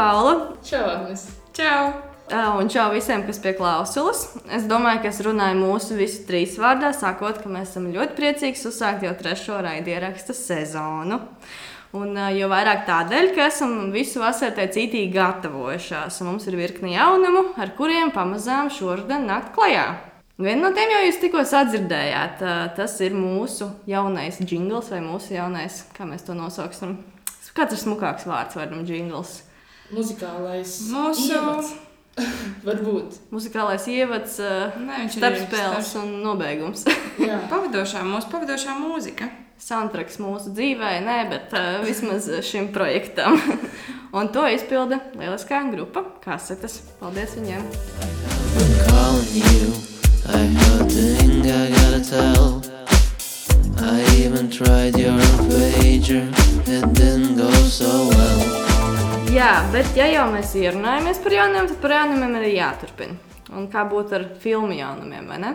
Paula. Čau, Agnes. Čau! Un čau visiem, kas pie klausulas. Es domāju, ka es runāju mūsu visu trīs vārdā, sakot, ka mēs esam ļoti priecīgi uzsākt jau trešo raidierakstu sezonu. Un jo vairāk tādēļ, ka esam visu vasaru tā cītīgi gatavojušās. un Mums ir virkni jaunumu, ar kuriem pamazām šodien nākt klajā. Vienu no tiem jau jūs tikko sadzirdējāt. Tas ir mūsu jaunais jingls vai mūsu jaunais, kā mēs to nosauksim. Kāds ir smukāks vārds vārdam jingls? Muzikālais. Mūsu- ievads. Varbūt. Muzikālais ievads, ā, Nē, starpspēles un nobeigums. Pavadošā, mūsu pavadošā mūzika. Soundtracks mūsu dzīvē, nē, bet uh, vismaz šim projektam. un to izpilda lieliskā grupa Kasetes. Paldies viņiem! I heard the thing I gotta tell. I even tried your pager. It didn't go so well. Jā, bet ja jau mēs ierunājamies par jaunumiem, tad par jaunumiem arī jāturpina. Un kā būtu ar filmu jaunumiem, vai ne?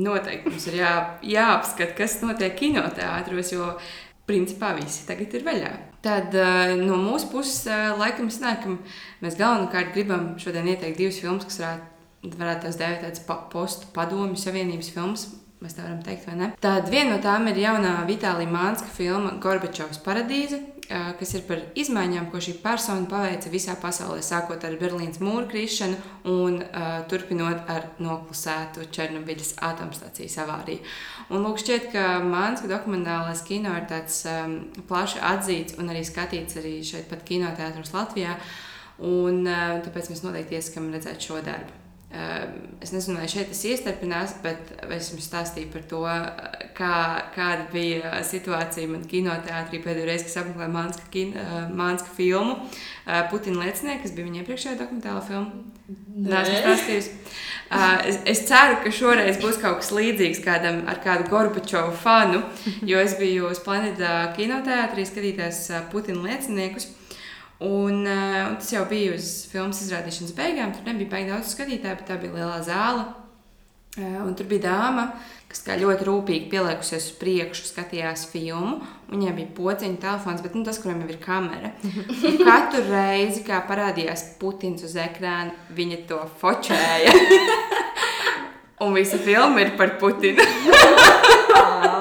Noteikti mums ir jā, jāapskata, kas notiek kinoteātros, jo principā visi tagad ir vaļā. Tad eh, no mūsu puses eh, laikam sanāk, mēs galvenokārt gribam šodien ieteikt divas filmas, kas varētu, varētu tās dēvēt tādas postu padomju savienības filmas. Mēs tā varam teikt, vai ne? Tad viena no tām ir jaunā Vitālija Mānska filma Gorbačovs paradīze, kas ir par izmaiņām, ko šī persona paveica visā pasaulē, sākot ar Berlīnas mūra krišanu un uh, turpinot ar noklusētu Černobiļas atomstācijas avāriju. Un lūk, šķiet, ka Mānska dokumentālais kino ir tāds um, plaši atzīts un arī skatīts arī šeit pat kinoteātros Latvijā. Un, uh, tāpēc mēs noteikti ieskam redzēt šo darbu. Um, Es nezinu, vai šeit tas iestarpinās, bet es jums stāstīju par to, kā, kāda bija situācija man kinoteātrī pēdējo reizi, kad apmeklēju Mānska, kin, uh, Mānska filmu uh, Putina liecinieki, kas bija viņa iepriekšējā dokumentālā filma. Uh, es, es ceru, ka šoreiz būs kaut kas līdzīgs kādam ar kādu Gorbačovu fanu, jo es biju uz planētas kinoteātrī skatīties Putina lieciniekus. Un, uh, un tas jau bija uz filmas izrādīšanas beigām. Tur nebija baigi daudz skatītāju, bet tā bija lielā zāle. Uh, un tur bija dāma, kas kā ļoti rūpīgi pieliekusies uz priekšu, skatījās filmu. un Viņai bija pociņa telefons, bet nu, tas, kuram jau ir kamera. Un katru reizi, kad parādījās Putins uz ekrāna, viņa to fočēja. un visa filma ir par Putinu.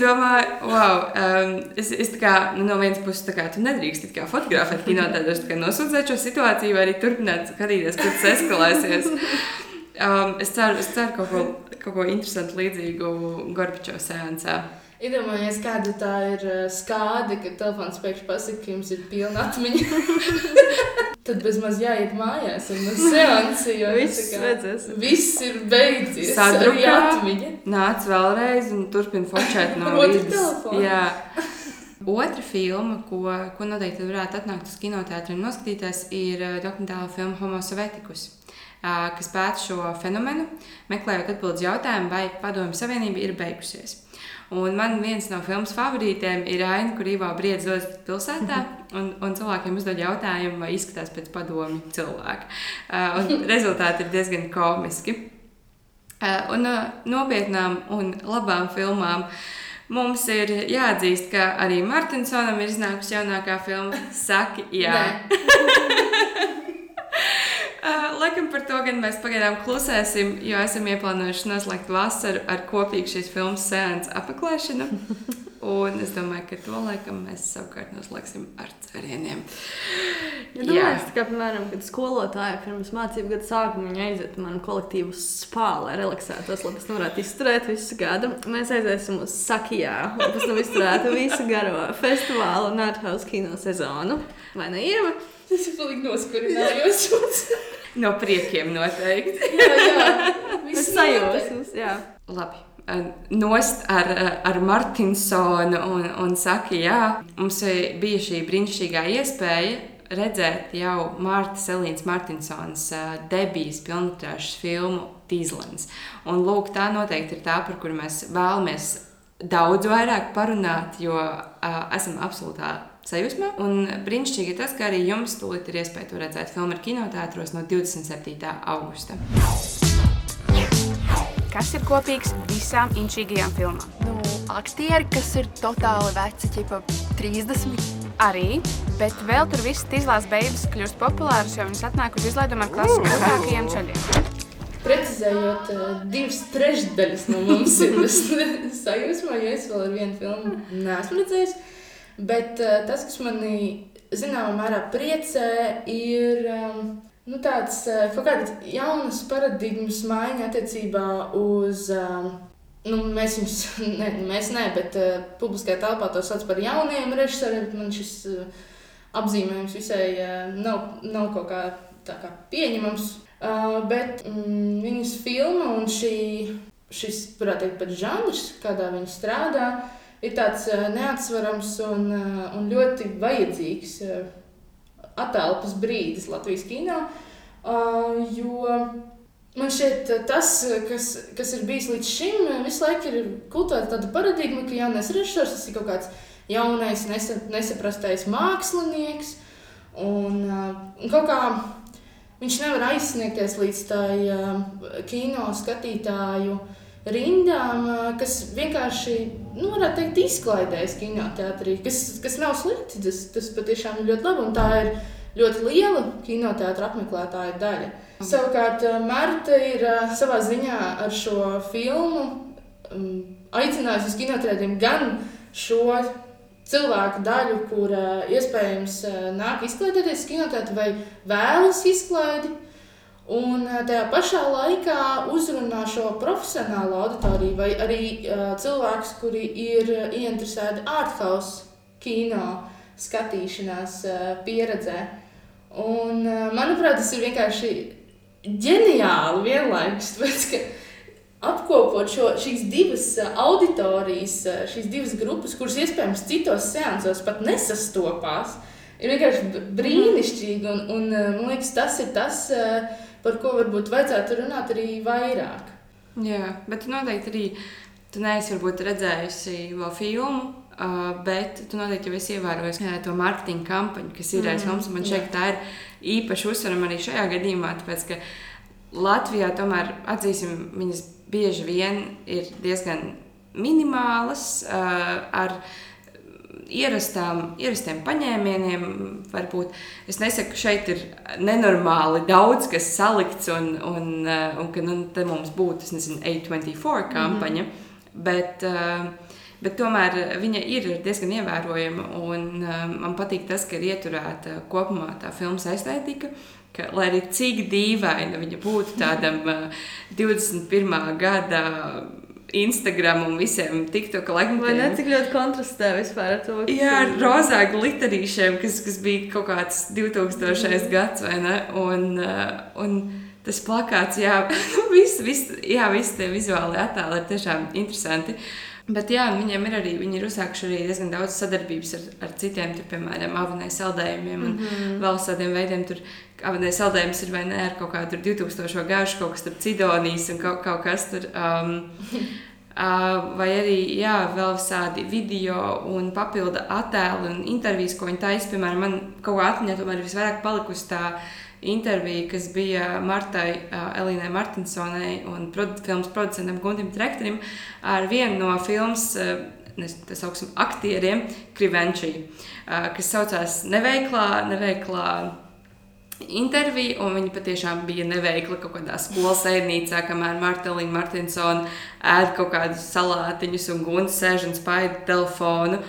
Es domāju, wow, um, es, es kā, nu, no vienas puses, tā kā tu nedrīkst kā fotografēt kinotēdos, tā kā nosūdzēt šo situāciju, vai arī turpināt skatīties, kur tas eskalēsies. Um, es ceru, es ceru kaut ko, kaut ko interesantu līdzīgu Gorbačovas sēncā. Iedomājieties, kāda tā ir uh, skāde, kad telefons pēkšņi pasakā, ka jums ir pilna atmiņa. Tad bezmaz jāiet mājās un uz seansi, jo Viss kā. Viss ir beidzies. Sadrukā. Atmiņa. Nāc vēlreiz un turpina fočēt no. Jā. Otra filma, ko, ko noteikti varētu atnākt uz kinoteātriem un noskatīties, ir uh, dokumentāla filma Homo Sovetikus, uh, kas pēta šo fenomenu, meklējot atbildus jautājumu, vai Padomju Savienība ir beigusies. Un man viens no filmas favorītiem ir aina, kur Ivo Briedis dodas pilsētā un, un cilvēkiem uzdod jautājumu, vai izskatās pēc padomju cilvēka. Uh, un rezultāti ir diezgan komiski. Uh, un no nopietnām un labām filmām mums ir jāatzīst, ka arī Martinsonam ir iznākusi jaunākā filma Saki, jā. Uh, laikam par to gan mēs pagaidām klusēsim, jo esam ieplānojuši noslēgt vasaru ar kopīgu šīs filmas sēnes apmeklēšanu. Un es domāju, ka to laikam mēs savukārt noslēgsim ar cerieniem. Ja domāju, ka, piemēram, kad skolotāja pirms mācību gada sākuma viņa aiziet manu kolektīvu spā, lai relaksētos, lai pēc tam varētu izturēt visu gadu, mēs aiziesim uz Sakijā, lai pēc tam izturētu visu garo festivālu un ārhaus kino sezonu. Vai ne, Ieva? Es pilnīgi noskurinājos. No priekiem noteikti. jā, jā. Viss sajūsmas, jā. Labi. Eh, Nost ar, eh, ar Martinsonu un, un saka, jā, mums bija šī brīnišķīgā iespēja redzēt jau Mārta Selīnas Martinsons eh, debijas pilnmetrāžas filmu Tīzlens. Un lūk, tā noteikti ir tā, par kuru mēs vēlamies daudz vairāk parunāt, jo uh, esam absolūtā sajūsmā. Un brīnišķīgi ir tas, ka arī jums tūlīt ir iespēja to redzēt filmu ar kinoteātros no 27. augusta. Kas ir kopīgs visām inčīgajām filmām? Nu, aktieri, kas ir totāli veci, ķipa 30. arī, bet vēl tur viss tīzlās beigas kļūst populāras, jo viņas atnāk uz izlaidumu ar klasiskākajiem ceļiem. Precizējot, eh, divas trešdaļas no mums ir sajūsmā, jo es vēl ar vienu filmu neesmu redzējis. Bet eh, tas, kas manī zināmā mērā priecē, ir um, nu, tāds eh, kaut kādas jaunas paradigmas maiņa attiecībā uz. Um, Nu, mēs viņus, ne, mēs ne, bet uh, publiskajā telpā to sauc par jauniem režisoriem. Man šis uh, apzīmējums visai uh, nav, nav kaut kā, kā pieņemams. Uh, bet mm, viņas filma un šī, šis, varētu teikt, pat žanrs, kādā viņi strādā, ir tāds uh, neatsverams un, uh, un ļoti vajadzīgs uh, attēlpas brīdis Latvijas kino. Uh, jo Man šķiet, tas, kas, kas ir bijis līdz šim, visu laiku ir kultūra tāda paradigma, ka jaunais režisors tas ir kaut kāds jaunais, nesa, nesaprastais mākslinieks. Un, un kaut kā viņš nevar aizsniegties līdz tai kino skatītāju rindām, kas vienkārši, nu, varētu teikt, izklaidēs kinoteātrī, kas, kas nav slikti. Tas, tas patiešām ir ļoti labi un tā ir ļoti liela kinoteātra apmeklētāja daļa. Savukārt, eh, Marta ir savā ziņā ar šo filmu aicinājusi uz kinotētiem gan šo cilvēku daļu, kur iespējams nāk izklaidēties kinotētā vai vēlas izklaidi. Un tajā pašā laikā uzrunā šo profesionālo auditoriju, vai arī uh, cilvēkus, kuri ir ieinteresēti ārkārtas kino skatīšanās uh, pieredzē. Un, uh, manuprāt, tas ir vienkārši ģeniāli vienlaikus. Tāpēc, apkopot šo, šīs divas auditorijas, šīs divas grupas, kuras iespējams citos seansos pat nesastopās, ir vienkārši brīnišķīgi. Un, un man liekas, tas ir tas, par ko varbūt vajadzētu runāt arī vairāk. Jā, bet noteikti arī tu neesi redzējusi vēl filmu. Uh, bet tu noteikti jau esi ievērojis to mārketinga kampaņu, kas ir aiz mm, mums. Man šeit tā ir īpaši uzsverama arī šajā gadījumā, tāpēc ka Latvijā tomēr atzīsim, viņas bieži vien ir diezgan minimālas uh, ar ierastām, ierastiem paņēmieniem. Varbūt es nesaku, ka šeit ir nenormāli daudz kas salikts, un, un, uh, un ka nu, mums būtu nezinu, A24 kampaņa. Mm -hmm. Bet, uh, Bet tomēr viņa ir diezgan ievērojama. Un, um, man patīk tas, ka ir ieturēta kopumā tā filmas estētika. Ka, lai arī cik dīvaina viņa būtu tādam uh, 21. gada Instagram un visiem TikTok laikmetiem. Vai ne cik ļoti kontrastē vispār ar to? Jā, ar rozā glitterīšiem, kas, kas bija kaut kāds 2000. Mm. gads, vai ne? Un, uh, un tas plakāts, jā, viss, viss, jā, visi tie vizuāli attēli ir tiešām interesanti. Uh, Bet jā, viņiem ir arī, viņi ir uzsākuši arī diezgan daudz sadarbības ar, ar citiem, tur, piemēram, avanēs saldējumiem un mm -hmm. vēl tādiem veidiem. Tur avanēs saldējums ir vai ne ar kaut kādu 2000 gāžu, kaut kas tur cidonīs un kaut, kaut kas tur. Um, Uh, vai arī jā, vēl tādi video un papildu attēli un intervijas, ko viņi taisa. Piemēram, man kaut kā atmiņā tomēr ir visvairāk palikusi tā intervija, kas bija Martai Elīnai Martinsonai un produ filmas producentam Guntim Trektorim ar vienu no filmas. Tā saucam, aktieriem, Krivenčī, kas saucās Neveiklā, neveiklā interviju, un viņa patiešām bija neveikla kaut kādā skolas ēdnīcā, kamēr Martelīna Martinsona ēd kaut kādus salātiņus un guns sēž un spaida telefonu.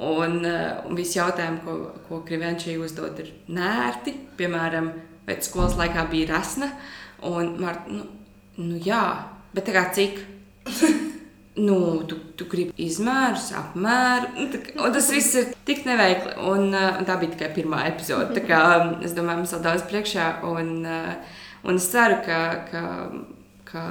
Un, un visi jautājumi, ko, ko Krivenčī uzdod, ir nērti. Piemēram, pēc skolas laikā bija rasna. Un, Marta, nu, nu jā, bet tā kā cik? nu, tu, tu gribi izmērus, apmēru. Nu, tā, tas viss ir tik neveikli. Un, uh, un tā bija tikai pirmā epizode. Tā kā, um, es domāju, mums vēl daudz priekšā. Un, uh, un es ceru, ka, ka, ka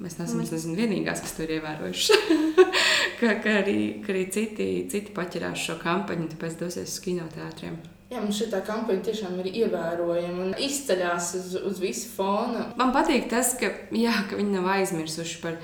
mēs neesam nezinu, vienīgās, kas to ir ievērojuši. ka, ka, arī, ka arī citi, citi paķerās šo kampaņu un tāpēc dosies uz kinoteātriem. Jā, man šī kampaņa tiešām ir ievērojama un izceļas uz, uz visu fona. Man patīk tas, ka, jā, ka viņi nav aizmirsuši par,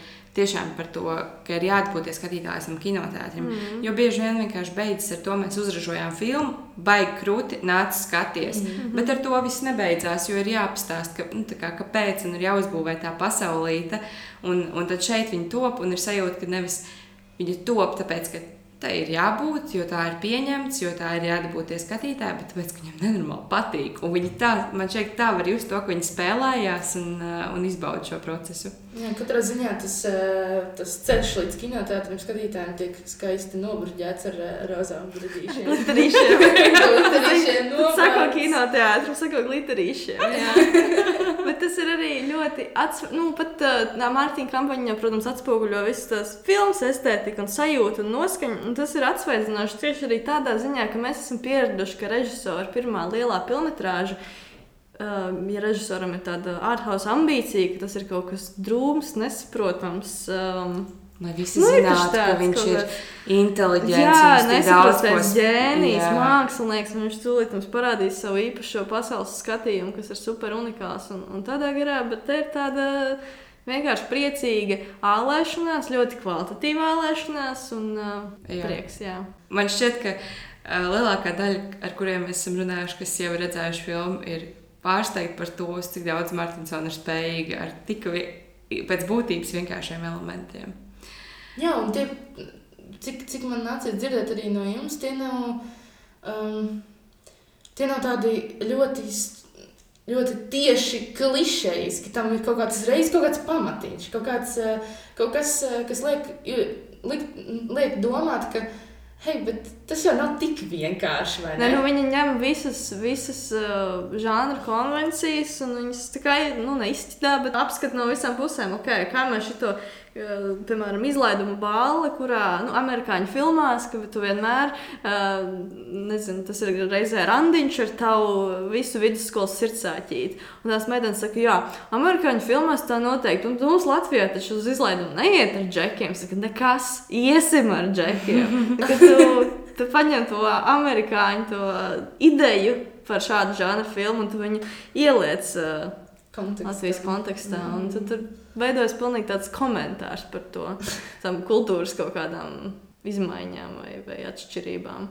par to, ka ir jāatpūties skatītājiem kinoteātrim. Mm -hmm. Jo bieži vien vienkārši beidzas ar to, mēs uzražojām filmu, baigi krūti, nāc skaties. Mm -hmm. Bet ar to viss nebeidzās, jo ir jāpastāst, ka, nu, kā, kāpēc un ir jāuzbūvē tā pasaulīte. Un, un tad šeit viņi top un ir sajūta, ka nevis viņi top tāpēc, ka tā ir jābūt, jo tā ir pieņemts, jo tā ir jādabūties skatītāji, bet tāpēc, ka viņam nenormāli patīk. Un viņi tā, man šeit tā var just to, ka viņi spēlējās un, uh, un izbauda šo procesu. Jā, katrā ziņā tas, eh, tas ceļš līdz kinoteātrim skatītājiem tiek skaisti nobruģēts ar eh, rozām brīdīšiem. Glitterīšiem. Glitterīšiem Sako nobrauc. kinoteātrim, sako glitterīšiem. Bet tas ir arī ļoti, atsv... nu, pat uh, Mārtiņa kampaņā, protams, atspoguļo visas tās filmas estētiku un sajūtu un noskaņu. Un tas ir atsveidzinoši tieši arī tādā ziņā, ka mēs esam pieraduši, ka režisora pirmā lielā filmetrāža ja režisoram ir tāda ārhausa ambīcija, ka tas ir kaut kas drūms, nesaprotams. Um, Lai visi Nu, zinātu, ka tāds viņš kaut ir inteliģents. Jā, un viņš tik daudz ko nesaprotamais s- ģēnijs, Jā. mākslinieks. un Viņš tūlīt mums parādīs savu īpašo pasaules skatījumu, kas ir super unikāls un, un tādā garā, bet te ir tāda vienkārši priecīga ālēšanās, ļoti kvalitatīva ālēšanās un uh, Jā. prieks. Jā. Man šķiet, ka uh, lielākā daļa, ar kuriem mēs esam runājuši, kas jau ir redzējuši filmu, ir pārsteigti par to, cik daudz Martinsona ir spējīga ar tik pēc būtības vienkāršiem elementiem. Jā, un tie, cik, cik man nācies dzirdēt arī no jums, tie nav, um, tie nav tādi ļoti, ļoti tieši klišejas, ka tam ir kaut kāds reizes, kaut kāds pamatiņš, kaut, kāds, eh, kaut kas, eh, kas liek, liek, liek domāt, ka, hei, bet tas jau nav tik vienkārši, Ne, ne? nu, viņi ņem visas, visas uh, žanra konvencijas un viņas tikai nu, neizstrādā, bet apskata no visām pusēm. Okay, kā mēs šo, piemēram, izlaidumu balli, kurā nu, amerikāņu filmās, ka tu vienmēr, nezinu, tas ir reizē randiņš ar tavu visu vidusskolas sirdsāķīti. Un tās meitenes saka, jā, amerikāņu filmās tā noteikti. Un mums Latvijā taču uz izlaidumu neiet ar džekiem. Saka, nekas, iesim ar džekiem. Tu, tu paņem to amerikāņu to ideju par šādu žanru filmu un tu viņu ieliec uh, Kontekstā. Latvijas kontekstā. Un tad tur veidojas pilnīgi tāds komentārs par to tam kultūras kaut kādām izmaiņām vai, vai atšķirībām.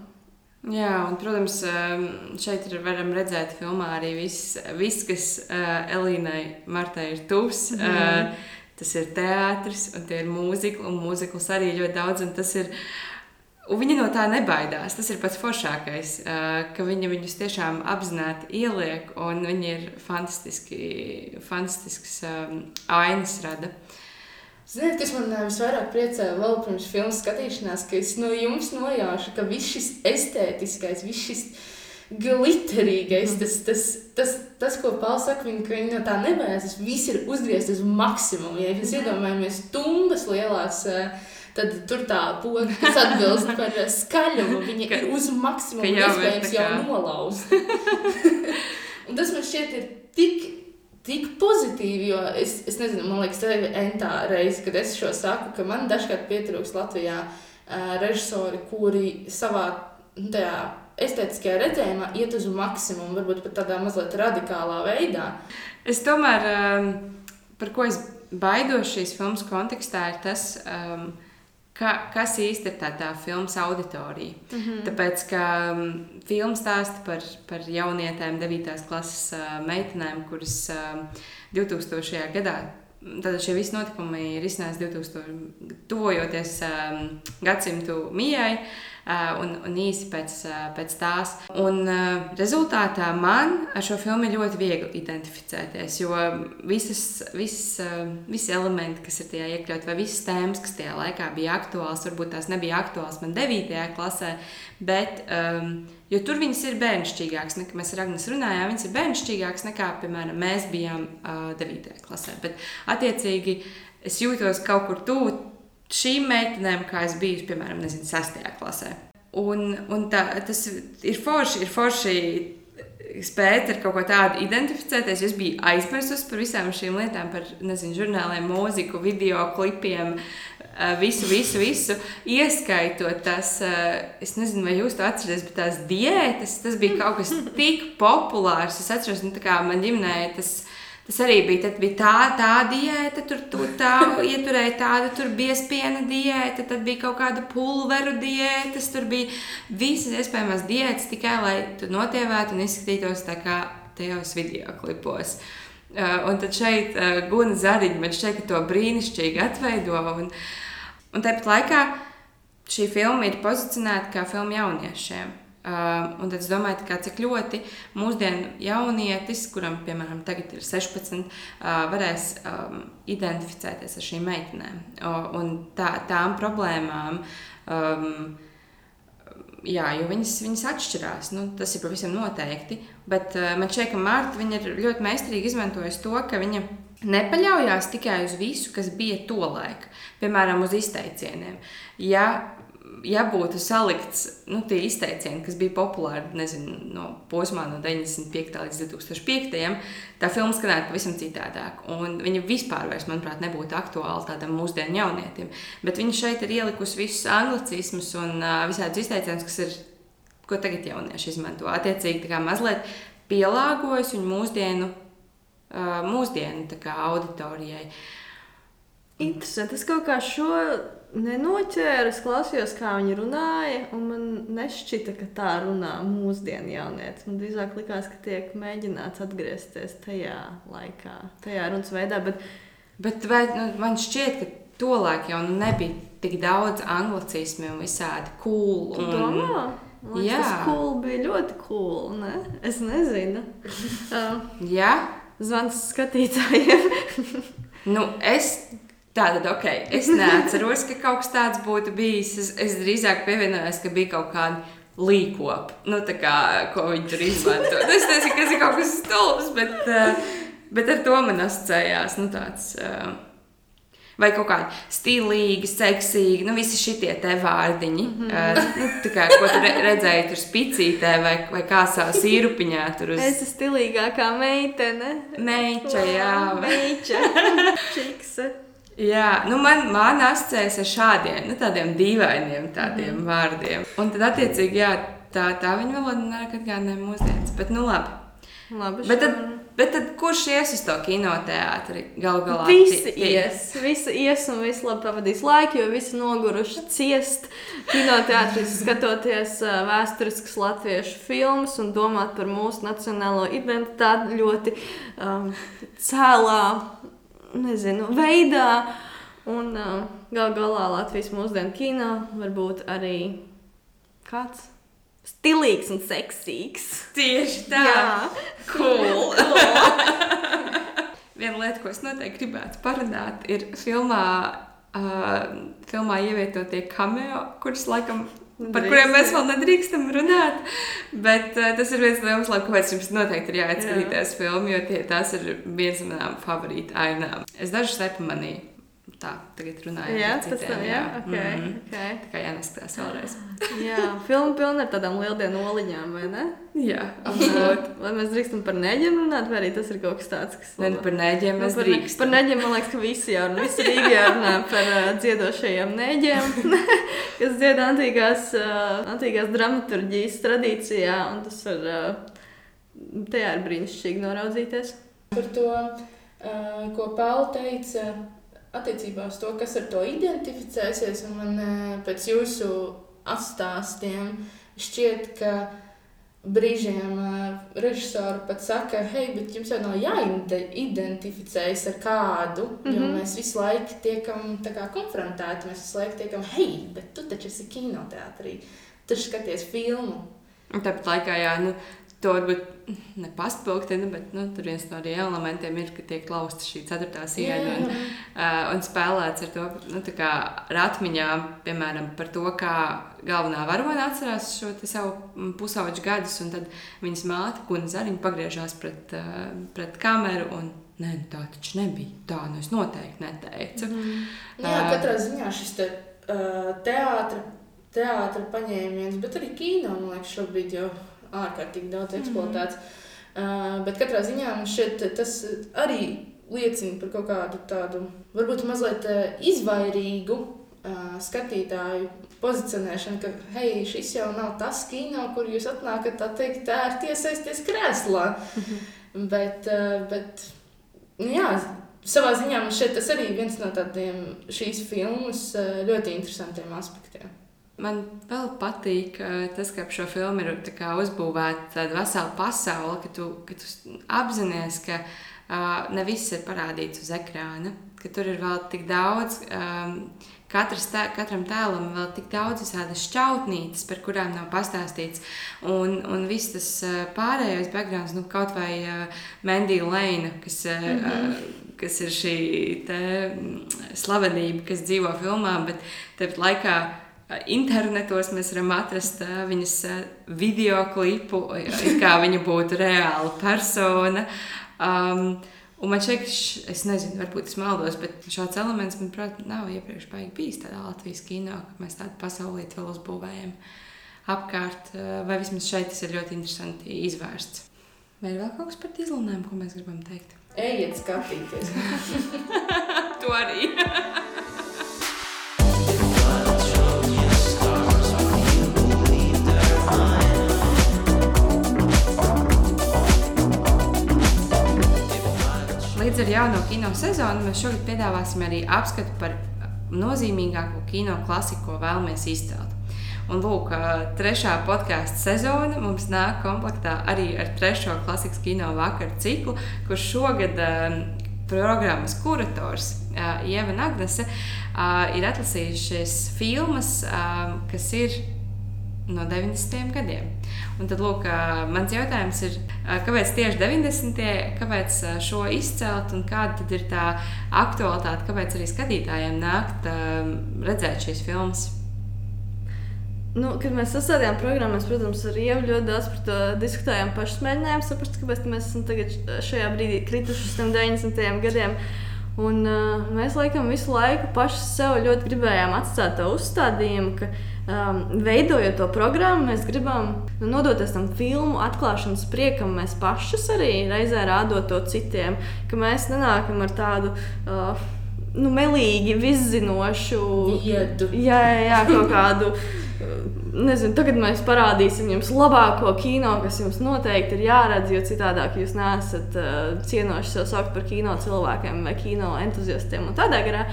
Jā, un, protams, um, šeit ir, varam redzēt, filmā arī viss, viss kas uh, Elīnai Martai ir tuvs. Mm uh, tas ir teātris, un tie ir mūzikli, un mūzikls arī ļoti daudz. un tas ir Un viņa no tā nebaidās. Tas ir pats foršākais, uh, ka viņa viņus tiešām apzināti ieliek, un viņi ir fantastiski, fantastisks ainas rada. Ziniet, kas man visvairāk priecē vēl pirms filmas skatīšanās, ka es no jums nojaušu, ka viss šis estētiskais, viss šis glitterīgais, tas, tas, tas, tas ko Pāvils saka, viņa, viņa no tā nebaidās, tas viss ir uzgriezts uz maksimumu. Ja mēs iedomājamies stundas lielās, ā, tad tur tā poga, kas atbilst par skaļumu, viņa Ka- ir uz maksimumu, iespējams jau nolauzta. Un tas man šķiet ir tik, tik pozitīvi, jo es, es nezinu, man liekas, tā ir entā reize, kad es šo saku, ka man dažkārt pietrūks Latvijā uh, režisori, kuri savā nu, tajā estētiskajā redzējumā iet uz maksimumu, varbūt pat tādā mazliet radikālā veidā. Es tomēr, um, par ko es baidos šīs filmas kontekstā, ir tas, um, ka, kas īsti ir tā, tā filmas auditorija. Mm -hmm. Tāpēc, ka um, filma stāsta par, par jaunietēm, 9. klases uh, meitenēm, kuras um, 2000. gadā. Tad šie visi notikumi ir izsnēsti 2000, tuvojoties um, gadsimtu mijai. Uh, un, un īsi pēc, uh, pēc tās. Un, uh, rezultātā man ar šo filmu ir ļoti viegli identificēties, jo visas, visas, visi elementi, kas ir tajā iekļauti, vai visas tēmas, kas tajā laikā bija aktuāls, varbūt tās nebija aktuāls man 9. klasē, bet um, jo tur viņas ir bērnišķīgākas, nekā mēs ar Agnēs runājām, viņas ir bērnišķīgākas nekā, piemēram, mēs bijām uh, 9. klasē. Bet, attiecīgi, es jūtos kaut kur tuvu šīm meitenēm, kā es biju, piemēram, nezinu, 6. klasē. Un, un tā, tas ir forši, ir forši spēt ar kaut ko tādu identificēties. Es biju aizmirsusi par visām šīm lietām, par nezinu, žurnāliem, mūziku, video klipiem. eh, Visu, visu, visu, ieskaitot tās, eh, es nezinu, vai jūs to atceraties, bet tās diētas, tas bija kaut kas tik populārs. Es atceros, nu, tā kā man ģimenē tas Tas arī bija, bija tā, tā diēta, tur, tur tā ieturēja tādu, tur bija spiena diēta, tad bija kaut kāda pulveru diētas, tur bija visas iespējamās diētas tikai, lai tu notievētu un izskatītos tā kā tajos video klipos. Uh, un tad šeit uh, Guna Zariņa man šķiet, ka to brīnišķīgi atveido. Un, un tāpat laikā šī filma ir pozicionēta kā filma jauniešiem. Uh, un es domāju, kā, cik ļoti mūsdienu jaunietis, kuram piemēram tagad ir 16, uh, varēs um, identificēties ar šīm meitenēm uh, un tā, tām problēmām. Um, Jā, jo viņas, viņas atšķirās. Nu, tas ir pavisam noteikti. Bet uh, man šķiet, ka Marta ir ļoti meistarīgi izmantojusi to, ka viņa nepaļaujās tikai uz visu, kas bija tolaik, piemēram, uz izteicieniem. Ja ja būtu salikts nu, tie izteicieni, kas bija populāri nezinu, no posmā no 95. līdz 2005. tā filma skanētu pavisam citādāk. Un viņa vispār, vairs, manuprāt, nebūtu aktuāla tādam mūsdienu jaunietim. Bet viņa šeit ir ielikusi visus anglicismus un uh, visādus izteicienus, kas ir, ko tagad jaunieši izmanto. Attiecīgi, tā kā mazliet pielāgojas viņu mūsdienu, uh, mūsdienu kā, auditorijai. Interesanti. Es kaut kā šo nenoķēru. Es klausījos, kā viņi runāja, un man nešķita, ka tā runā mūsdienu jaunietis. Man drīzāk likās, ka tiek mēģināts atgriezties tajā laikā, tajā runas veidā. Bet, bet vai, nu, man šķiet, ka tolaik jau nebija tik daudz anglicismu un visādi cool. Un... Domā? Liekas, tas cool bija ļoti cool. Ne? Es nezinu. uh, Jā, zvans skatītājiem. nu, es Tātad, ok, es neatceros, ka kaut kas tāds būtu bijis. Es, es drīzāk pievienojos, ka bija kaut kāda līkopa, nu, kā, ko viņi tur izmanto. Es nezinu, kas ir kaut kas stulbs, bet, uh, bet ar to man asociējās. Nu, tāds, uh, Vai kaut kāda stilīga, seksīga, nu, visi šie te vārdiņi. Mm -hmm. nu, kā, ko tu re redzēji tur spicītē vai, vai kā savā sīrupiņā. Tur uz... Es esmu stilīgākā meitene. Meiča, jā. Meiča. Čikse. Jā, nu man, man asociējas ar šādiem nu, dīvainiem tādiem mm. vārdiem. Un tad, attiecīgi, jā, tā, tā viņa valoda nāk atgādināja mūsdienas. Bet, nu labi. labi bet, tad, bet tad kurš ies uz to kinoteātri? Galu galā visi ies. Visi ies un visi labi pavadīs laiku, jo visi noguruši ciest kinoteātris, skatoties vēsturiskas latviešu filmas un domāt par mūsu nacionālo identitāti ļoti um, cēlā nezinu, veidā. Un uh, gal galā Latvijas mūsdienu kino var būt arī kāds stilīgs un seksīgs. Tieši tā, cool. Viena lieta, ko es noteikti gribētu parunāt, ir filmā, uh, filmā ievietotie cameo, kurus laikam par kuriem mēs vēl nedrīkstam runāt. Bet uh, tas ir viens no tiem, kāpēc jums noteikti ir jāatskatīties Jā. filmu, jo tie, tās ir viens no manām favorītu ainām. Es dažus nepamanīju. Tā, tagad runājot jā, par citiem. Jā, okay, mm -hmm. okay. Tā kā jāneskatās vēlreiz. jā, filma pilna ar tādām lieldienu oliņām, vai ne? Jā, absolūti. Vai mēs drīkstam par neģiem runāt, vai arī tas ir kaut kas tāds, kas... Ne, par neģiem mēs nu, par, drīkstam. Par neģiem, man liekas, ka visi jau runā, visi Rīgi jārunā par uh, dziedošajiem neģiem, kas dzied antīkās, uh, antīkās dramaturģijas tradīcijā, un tas ir, uh, tajā ir brīnišķīgi noraudzīties. Par to, uh, ko Paula teica, attiecībā uz to, kas ar to identificēsies. Man pēc jūsu atstāstiem šķiet, ka brīžiem režisori pat saka, hei, bet jums jau nav jāidentificējas ar kādu, mm -hmm. jo mhm. mēs visu laiku tiekam kā, konfrontēti. Mēs visu laiku tiekam, hei, bet tu taču esi kinoteātrī, tu skaties filmu. Un tāpat laikā, jā, nu, to varbūt nepastpilgtina, bet nu, tur viens no elementiem ir, ka tiek klausta šī ceturtā siena un, uh, un spēlēts ar to nu, ar atmiņām, piemēram, par to, kā galvenā varone atcerās šo savu pusauģu gadus, un tad viņas māte, Kuna Zariņa, pagriežās pret, uh, pret kameru un Nē, nu tā taču nebija. Tā nu es noteikti neteicu. Mm. Jā, katrā ziņā šis te, uh, teātris, teātris paņēmiens, bet arī kino, man liekas, šobrīd jau ārkārtīgi daudz eksploatēts. Mm -hmm. uh, bet katrā ziņā man šķiet, tas arī liecina par kaut kādu tādu, varbūt mazliet izvairīgu uh, skatītāju pozicionēšanu, ka, hei, šis jau nav tas kino, kur jūs atnākat, tā teikt, tā ir iesaisties krēslā. Mm -hmm. bet, uh, bet, nu jā, savā ziņā man šķiet, tas arī viens no tādiem šīs filmas ļoti interesantiem aspektiem. Man vēl patīk tas, ka ap šo filmu ir uzbūvēta tāda vesela pasaule, ka tu, ka tu apzinājies, ka uh, ne viss ir parādīts uz ekrāna, ka tur ir vēl tik daudz. Um, Katrs tā, katram tēlam vēl tik daudz visādas šķautnītes, par kurām nav pastāstīts. Un, un viss tas uh, pārējais backgrounds, nu, kaut vai uh, Mendija Lēna, kas, mm -hmm. uh, kas ir šī mm, slavenība, kas dzīvo filmā, bet tāpat laikā internetos mēs varam atrast uh, viņas uh, video klipu, kā viņa būtu reāla persona. Um, Un man šķiet, es nezinu, varbūt es maldos, bet šāds elements, manuprāt, nav iepriekš bijis tādā Latvijas kino, ka mēs tādu pasaulīti vēl uzbūvējam apkārt. Vai vismaz šeit tas ir ļoti interesanti izvērsts. Vai ir vēl kaut kas par izlunēm, ko mēs gribam teikt? Ejiet skatīties! to arī! ar jauno kino sezonu mēs šogad piedāvāsim arī apskatu par nozīmīgāko kino klasiku, ko vēlamies izcelt. Un, lūk, trešā podkāstu sezona mums nāk komplektā arī ar trešo klasikas kino vakaru ciklu, kurš šogad um, programmas kurators uh, Ieva Nagnese uh, ir atlasījušies filmas, um, kas ir no 90. gadiem. Un tad, lūk, mans jautājums ir, kāpēc tieši 90. kāpēc šo izcelt un kāda ir tā aktualitāte, kāpēc arī skatītājiem nākt redzēt šīs filmas? Nu, kad mēs sastādījām programmu, mēs, protams, ar Ievu ļoti daudz par to diskutējām. Pašs mēģinājām saprast, kāpēc mēs esam šajā brīdī krituši uz tiem 90. gadiem. Un, uh, mēs laikam visu laiku paši sev ļoti gribējām atstāt to uzstādījumu, ka um, veidojot to programmu, mēs gribam nu, nodoties tam filmu atklāšanas priekam, mēs pašas arī reizē rādot to citiem, ka mēs nenākam ar tādu. Uh, Nu, melīgi, viszinošu, Viedu. jā, jā, kaut kādu nezinu, tagad mēs parādīsim jums labāko kino, kas jums noteikti ir jāredz, jo citādi jūs neesat uh, cienoši sev saukt par kino cilvēkiem vai kino entuziastiem un tādā garā.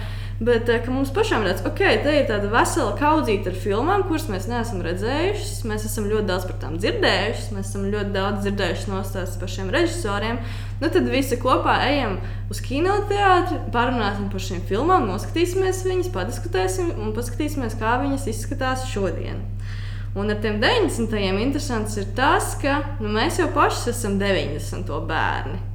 Bet uh, mums pašām redz, ok, te ir tāda vesela kaudzīte ar filmām, kuras mēs neesam redzējuši. Mēs esam ļoti daudz par tām dzirdējuši, mēs esam ļoti daudz dzirdējuši nostāstus par šiem režisoriem. Nu, tad visi kopā ejam uz kinoteātri, parunāsim par šīm filmām, noskatīsimies viņas, padiskutēsim un paskatīsimies, kā viņas izskatās šodien. Un ar tiem 90. gadsimtiem interesants ir tas, ka nu, mēs jau paši esam 90. bērni.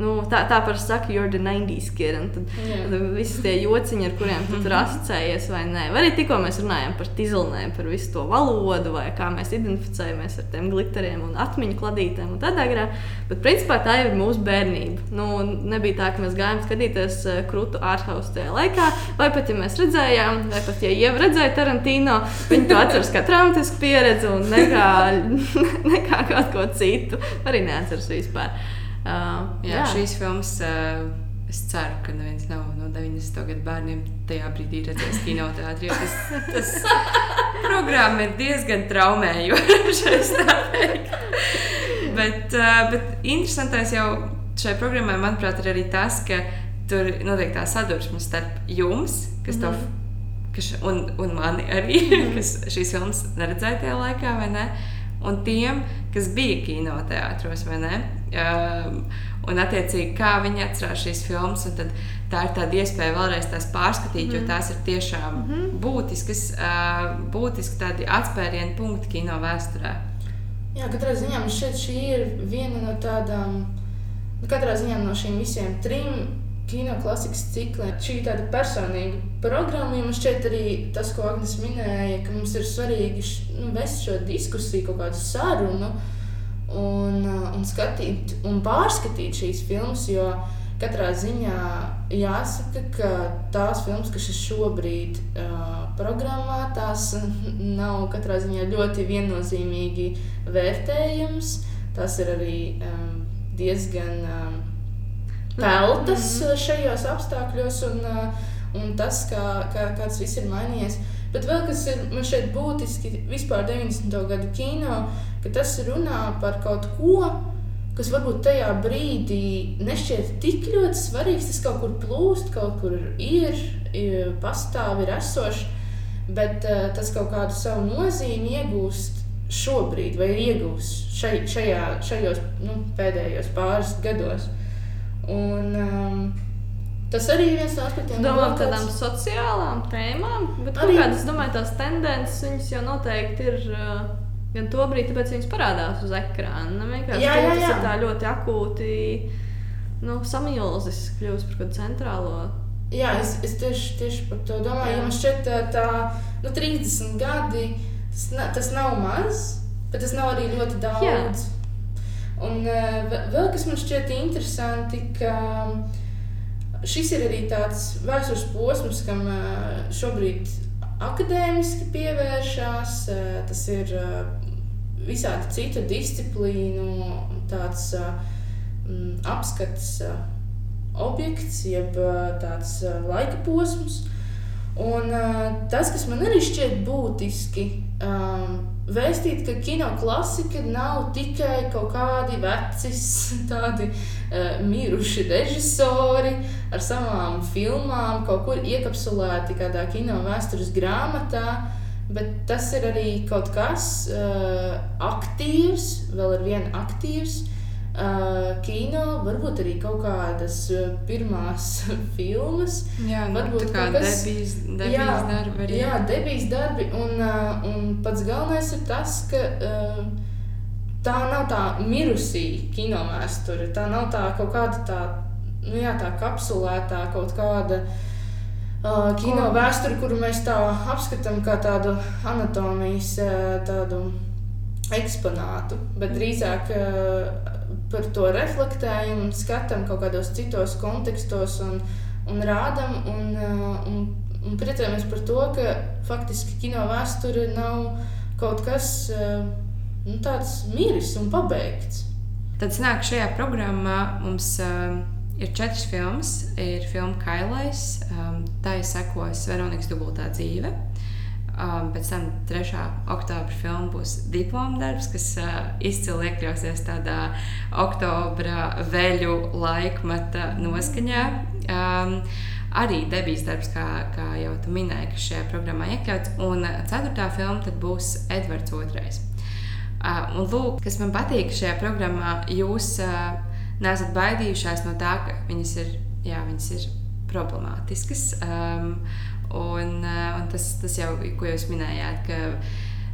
Nu, tā tā parasti saka, you're the 90s kid. Tad, yeah. tad visi tie jociņi, ar kuriem tu tur asociējies, vai nē. Vai arī tikko mēs runājam par tīzelnēm, par visu to valodu, vai kā mēs identificējamies ar tiem glitteriem un atmiņu kladītēm un tādā garā. Bet principā tā jau ir mūsu bērnība. Nu, nebija tā, ka mēs gājām skatīties eh, krūtu ārhausu tajā laikā, vai pat ja mēs redzējām, vai pat ja jau redzēja Tarantino, viņi to atceras kā traumatisku pieredzi un nekā, nekā kaut ko citu. Arī neatceras vispār. Uh, jā, jā, šīs filmas. Uh, Es ceru, ka neviens nav no 90. gadu bērniem tajā brīdī redzējis kinoteātrī. Tas, tas programma ir diezgan traumējoša. bet, uh, bet interesantais jau šai programmai, manuprāt, ir arī tas, ka tur notiek tā sadursme starp jums, kas mm -hmm. to kas, un, un mani arī, mm kas šīs filmas neredzēja tajā laikā, vai ne? Un tiem, kas bija kinoteātros, vai ne? Um, un, attiecīgi, kā viņi atcerās šīs filmas. Tā ir tāda iespēja vēlreiz tās pārskatīt, mm. jo mhm. tās ir tiešām mm -hmm. būtiskas, uh, būtiski tādi atspērienu punkti kino vēsturē. Jā, katrā ziņā man šķiet, šī ir viena no tādām, nu, katrā ziņā no šīm visiem trim kino klasikas cikliem. Šī ir tāda personīga programma, man šķiet arī tas, ko Agnēs minēja, ka mums ir svarīgi nu, vest šo diskusiju, kaut kādu sarunu. Nu, un, uh, un skatīt un pārskatīt šīs filmas. Jo katrā ziņā jāsaka, ka tās filmas, kas ir šobrīd uh, programmā, tās nav katrā ziņā ļoti viennozīmīgi vērtējamas. Tas ir arī um, diezgan um, peltas mm -hmm. šajos apstākļos, un, uh, un tas, kā, kā, kā tas viss ir mainījies. Bet vēl kas ir man šeit būtiski vispār 90. gadu kino, ka tas runā par kaut ko, kas varbūt tajā brīdī nešķiet tik ļoti svarīgs. Tas kaut kur plūst, kaut kur ir, ir pastāv, ir esošs, bet uh, tas kaut kādu savu nozīmi iegūst šobrīd, vai ir iegūst šai, šajā, šajos nu, pēdējos pāris gados. Un, um, tas arī ir viens no aspektiem, Vēl par tādām sociālām tēmām, bet Arī- kādas, domāju, tās tendences, viņas jau noteikti ir uh, gan to brīdi, tāpēc viņas parādās uz ekrāna. Ne vienkārši Jā, jā, jā, jā, tas jā. ir tā ļoti akūti nu, samilzis, kļūst par kādu centrālo. Jā, es, es tieši, tieši par to domāju. Jā. Man šķiet, tā, tā nu, 30 gadi tas, tas nav maz, bet tas nav arī ļoti daudz. Un uh, ve- vēl kas man šķiet interesanti, ka šis ir arī tāds vēstures posms, kam uh, šobrīd akadēmiski pievēršās. Uh, tas ir uh, visādi citu disciplīnu tāds uh, mm, apskats. Objekts, jeb tāds laika posms. Un, tas, kas man arī šķiet būtiski, um, vēstīt, ka kino klasika nav tikai kaut kādi veci, tādi uh, miruši režisori ar savām filmām, kaut kur iekapsulēti kādā kino vēstures grāmatā. Bet tas ir arī kaut kas uh, aktīvs, vēl ar vienu aktīvs. Uh, kino, varbūt arī kaut kādas uh, pirmās filmas. Jā, nu, Varbūt tā kā kas- debijas, debijas darbi arī. Jā, debijas darbi. Un, uh, un pats galvenais ir tas, ka tā nav tā mirusī kino vēsture. Tā nav tā kaut kāda tā, nu, jā, tā kapsulētā kaut kāda. Uh, kino Ko? vēsture, kuru mēs tā apskatām kā tādu anatomijas tādu eksponātu, bet drīzāk uh, par to reflektējam un skatām kaut kādos citos kontekstos un, un rādām un, uh, un, un priecājamies par to, ka faktiski kino vēsture nav kaut kas uh, nu, tāds miris un pabeigts. Tad sanāk, šajā programmā mums um, ir četras filmas. Ir filma Kailais, um, tā ir sekos Veronikas dubultā dzīve. Um, pēc tam 3. oktobra filma būs diploma darbs, kas uh, izcili iekļausies tādā oktobra veļu laikmeta noskaņā. Um, arī debijas darbs, kā, kā jau tu minēji, kas šajā programmā iekļauts. Un uh, ceturtā filma tad būs Edvards II. Uh, un lūk, kas man patīk šajā programmā, jūs uh, neesat baidījušās no tā, ka viņas ir, jā, viņas ir problemātiskas. Um, uh, un tas, tas jau, ko jūs minējāt, ka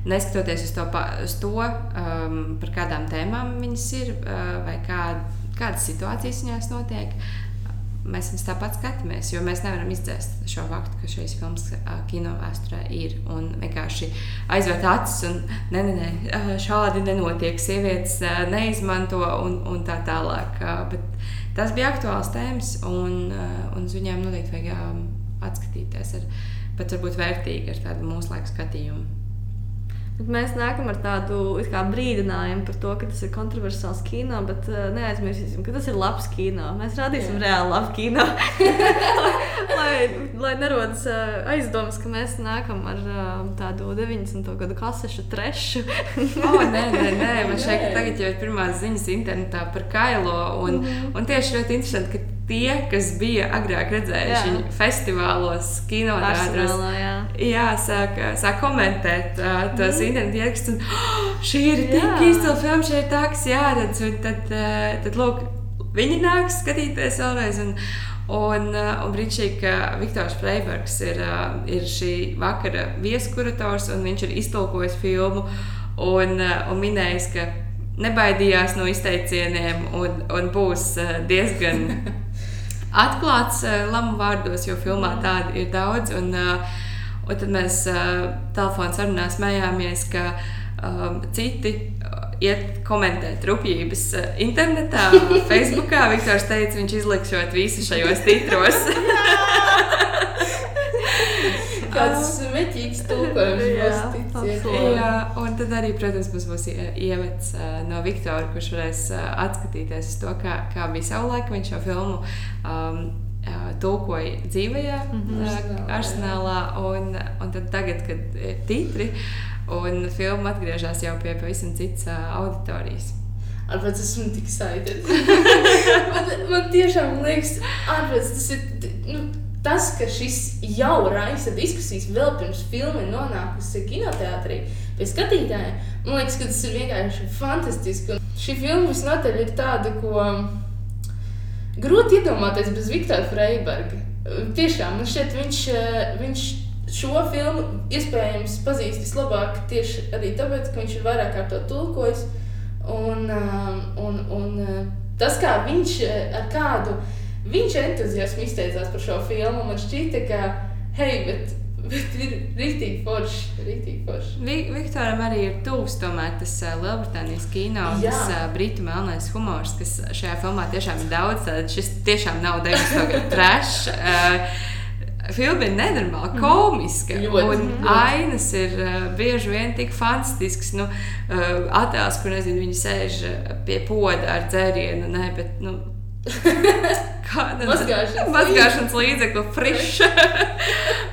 neskatoties uz to, uz to um, par kādām tēmām viņas ir uh, vai kā, kādas situācijas viņās notiek. Mēs viņus tāpat skatāmies, jo mēs nevaram izdzēst šo faktu, ka šīs filmas ā, kino vēsturē ir. Un vienkārši aizvērt acis, un nē, nē, nē, šādi nenotiek. Sievietes neizmanto un, un tā tālāk. Bet tas bija aktuāls tēmas, un, un uz viņiem noteikti vajag ā, atskatīties. Ar, pat varbūt vērtīgi ar tādu mūsu laiku skatījumu. Bet mēs nākam ar tādu brīdinājumu par to, ka tas ir kontroversāls kino, bet uh, neaizmirsīsim, ka tas ir labs kino. Mēs rādīsim Jā. reāli labu kino. lai, lai nerodas uh, aizdomas, ka mēs nākam ar uh, tādu 90. gadu kasešu trešu. Oh, nē, nē, nē, man šeit tagad jau ir pirmās ziņas internetā par Kailo. Un, un tieši ļoti interesanti, ka tie, kas bija agrāk redzējuši viņu festivālos. Jā, sāk, sāk komentēt uh, tos mm. internetu ierakstus. Oh, šī ir tik Jā. izcila filma, šī ir tā, kas jāredz. Un tad, uh, tad lūk, viņi nāks skatīties vēlreiz. Un, un, un brīnišķīgi, ka Viktors Freibergs ir, ir šī vakara vieskurators un viņš ir iztulkojis filmu un, un minējis, ka nebaidījās no izteicieniem un, un būs diezgan atklāts uh, lamu vārdos, jo filmā tādu ir daudz. Un, uh, un tad mēs uh, telefona sarunā smējāmies, ka um, citi iet komentēt rupjības internetā, Facebookā. Viktors teica, viņš izlikšot visu šajos titros. Kāds meķīgs tulkojums Jā, būs ticiet. Jā, un tad arī, protams, mums būs ie- ievads uh, no Viktora, kurš varēs uh, atskatīties uz to, kā, kā bija savulaik viņš šo filmu. Um, Tulkoja dzīvajā mm -hmm. Arsenālā, un, un tad tagad, kad ir titri, un filma atgriežas jau pie pavisam citas auditorijas. Ārpēc esmu tik excited. man, man tiešām liekas, ārpēc tas ir. Nu, Tas, ka šis jau raisa diskusijas vēl pirms filma ir nonākusi kinoteātrī pie skatītājiem, man liekas, ka tas ir vienkārši fantastiski. Un šī filma visnotaļ ir tāda, ko grūti iedomāties bez Viktora Freiberga. Tiešām, man šķiet, viņš, eh, viņš šo filmu iespējams pazīst vislabāk tieši arī tāpēc, ka viņš ir vairāk kārt to tulkojis. Un, um, un, un uh, tas, kā viņš ar kādu viņš entuziasmu izteicās par šo filmu, man šķita, ka, hei, bet, bet ir rītīgi forši. Rītīgi forši. Vi Viktoram arī ir tuvs tomēr tas uh, Lielbritānijas kino, Jā. tas uh, britu melnais humors, kas šajā filmā tiešām ir daudz. Tad šis tiešām nav 90. gadu trash. Uh, Filma ir nenormāli komiska. Ļoti, un ainas ir uh, bieži vien tik fantastisks. Nu, uh, attēls, kur nezinu, viņi sēž uh, pie poda ar dzērienu. Nē, bet, nu, kā, nu, Mazgāšanas mazgāšanas līdzekli, friša.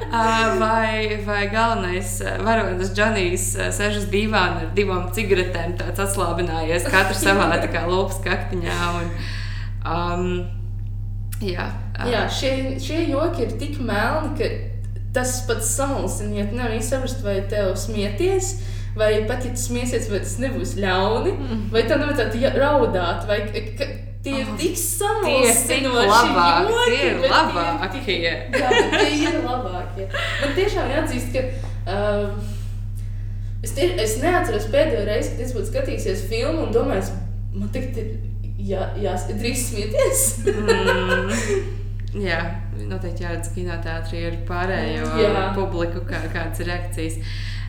Uh, vai, vai galvenais uh, varonis Džonijs uh, sēž uz dīvāna ar divām cigaretēm, tāds atslābinājies, katrs savā tā kā lūpas kaktiņā. Un, um, jā, uh, Jā, šie, šie joki ir tik melni, ka tas pats samulsina, ja tu nevari saprast, vai tev smieties. Vai pat ja tu smiesies, vai tas nebūs ļauni, mm. vai tev nevajadzētu ja- raudāt, vai tie ir tik Tie ir tik samulsinoši. tie ir labākie. Jā, tie ir labākie. Man tiešām jāatzīst, ka um, es, tie, es neatceros pēdējo reizi, kad es būtu skatījies filmu un domājis, man tagad ir jā, jā, drīz smieties. mm, jā, noteikti jāredz kinoteātrī ar pārējo Jā. publiku, kā, kādas ir reakcijas.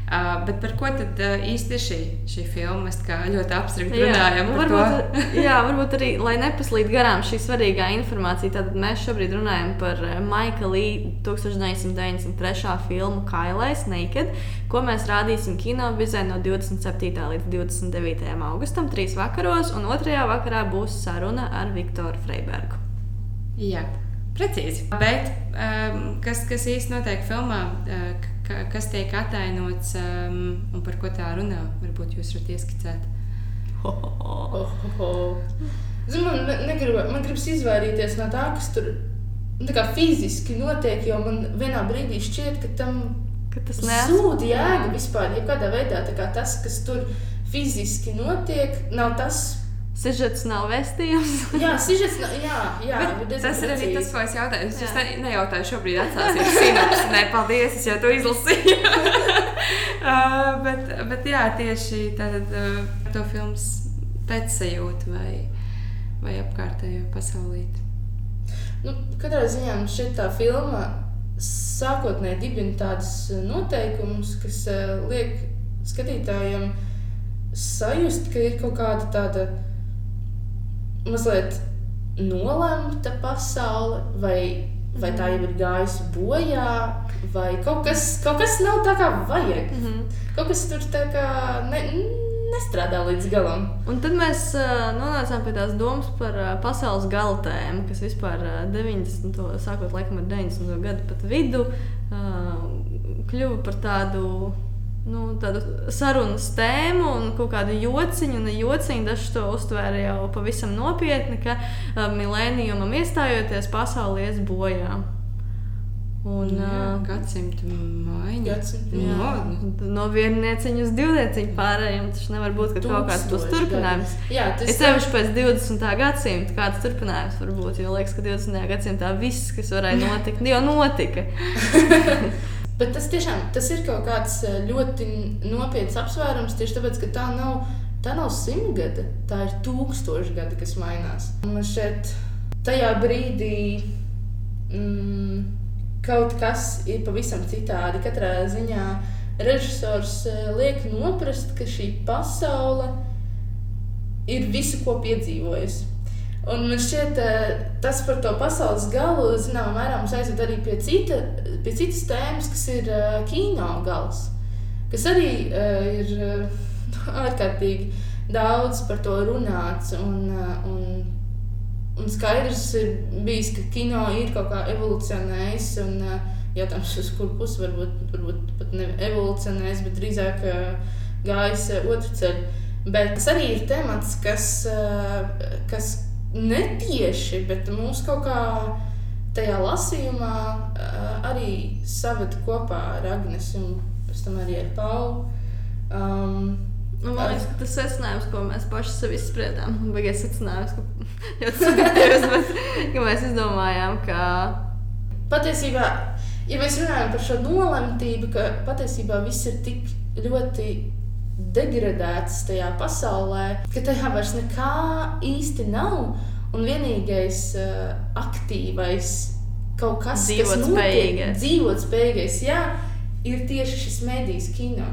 Uh, bet par ko tad uh, īsti ir šī, šī filma? Mēs ļoti abstrakt runājam par to. varbūt, jā, varbūt arī, lai nepaslīd garām šī svarīgā informācija, tad mēs šobrīd runājam par eh, Maika Līja 1993. filmu Kailais Naked, ko mēs rādīsim kinobizē no 27. līdz 29. augustam, trīs vakaros, un otrajā vakarā būs saruna ar Viktoru Freibergu. Jā, precīzi. Bet um, kas, kas īsti notiek filmā, uh, ka, kas tiek atainots um, un par ko tā runā? Varbūt jūs varat ieskicēt. Oh, oh, oh. Zinu, man, ne- negribu, man gribas izvairīties no tā, kas tur nu, tā kā fiziski notiek, jo man vienā brīdī šķiet, ka tam Ka tas nes- zūd jēga vispār. Ja kādā veidā tā kā tas, kas tur fiziski notiek, nav tas. Sižets nav vēstījums. Jā, sižets, nav- jā, jā tas ir arī tas, ko es jautāju. Es ne, nejautāju, šobrīd atsāsies sinapsi. Nē, paldies, es jau to izlasīju. uh, bet, bet jā, tieši tātad, uh, to filmas pēcsajūtu vai, vai apkārtējo pasaulīti. Nu, katrā ziņā šķiet, tā filma sākotnēji dibina tādus noteikumus, kas uh, liek skatītājiem sajust, ka ir kaut kāda tāda mazliet nolemta pasaule, vai, vai tā jau ir gājusi bojā, vai kaut kas, kaut kas nav tā kā vajag. Mm -hmm. Kaut kas tur tā kā ne, nestrādā līdz galam. Un tad mēs uh, nonācām pie tās domas par uh, pasaules gala tēmu, kas vispār uh, 90. sākot laikam ar 90. gadu pat vidu, kļuva par tādu. Nu, tādu sarunas tēmu un kaut kādu jociņu, un jociņu daži to uztvēra jau pavisam nopietni, ka uh, milēnijumam iestājoties, pasaule ies bojā. Un, Jā, uh, gadsimta maiņa. Gadsimta Nu, Jā, no viennieciņa uz divnieciņu pārējiem tas nevar būt ka kaut kāds Tūkstoši turpinājums. gadi. Jā, tas Es sevišķi pēc 20. gadsimta kāds turpinājums var būt. Jo liekas, ka 20. gadsimtā viss, kas varēja notikt, jau notika. Bet tas tiešām tas ir kaut kāds eh, ļoti nopietns apsvērums tieši tāpēc, ka tā nav, tā nav simtgade, tā ir tūkstošgade, kas mainās. Un šķiet, tajā brīdī mm, kaut kas ir pavisam citādi. Katrā ziņā režisors eh, liek noprast, ka šī pasaule ir visu, ko piedzīvojusi. Un man šķiet, eh, tas par to pasaules galu, zināmā mērā, mums aizved arī pie, cita, pie citas tēmas, kas ir eh, kino gals. Kas arī uh, ir ārkārtīgi daudz par to runāts. Un, un, un skaidrs ir bijis, ka kino ir kaut kā evolucionējis. Un, jautājums, uz kuru pusi varbūt, varbūt pat ne evolucionējis, bet drīzāk gājis otru ceļu. Bet tas arī ir temats, kas, kas netieši, bet mūs kaut kā tajā lasījumā arī saved kopā ar Agnēs un pēc tam arī ar Paulu. Um, man liekas, ka tas secinājums, ko mēs paši sev izspriedām, bija secinājums, ka ļoti subjektīvs, bet ka mēs izdomājām, ka Patiesībā, ja mēs runājam par šo nolemtību, ka patiesībā viss ir tik ļoti degradēts tajā pasaulē, ka tajā vairs nekā īsti nav. Un vienīgais uh, aktīvais kaut kas, Dzīvot kas notiek, dzīvot spējīgais, jā, ir tieši šis medijs kino.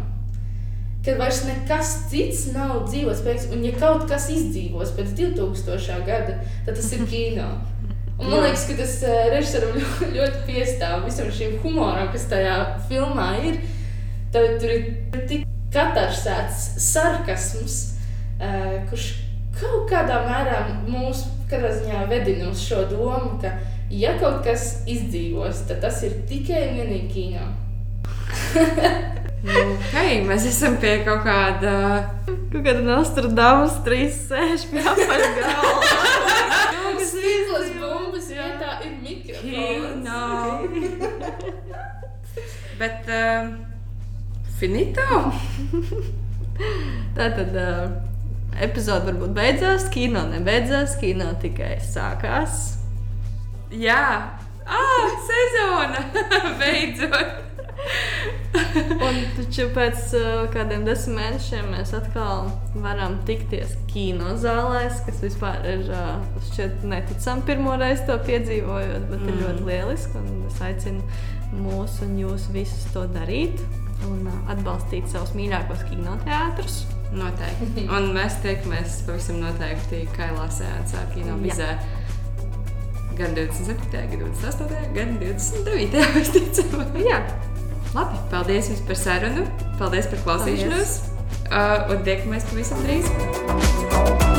Kad vairs nekas cits nav dzīvotspējīgs, un ja kaut kas izdzīvos pēc 2000. gada, tad tas ir kino. Un man liekas, ka tas uh, režisoram ļoti, ļoti piestāv visam šim humoram, kas tajā filmā ir. Tad tur ir tik katarsēts sarkasms, uh, kurš kaut kādā mērā mūs katrā ziņā vedina uz šo domu, ka ja kaut kas izdzīvos, tad tas ir tikai un vienīgi kino. Nu, hei, mēs esam pie kaut kāda. kaut kāda Nostradamus trīs sēž pie apaļ galva. Stīklas bumbas vietā ir mikrofons. Bet. Uh, finito? Tātad uh, epizode varbūt beidzās, kino nebeidzās, kino tikai sākās. Jā, ah, sezona! Beidzot! Un taču pēc uh, kādiem desmit mēnešiem mēs atkal varam tikties kinozālēs, kas vispār ir uh, šķiet neticami pirmo reizi to piedzīvojot, bet mm. ir ļoti lieliski. un Es aicinu mūs un jūs visus to darīt un uh, atbalstīt savus mīļākos kinoteātrus. Noteikti. Un mēs tiekamies pavisam noteikti Kailā Sēncā, Kino Jā. Bizē. Gan 27. gan 28. gan 29. visticamāk. Jā, Labi, paldies jums par sarunu. Paldies par klausīšanos. Uh, un tiekamies pavisam drīz.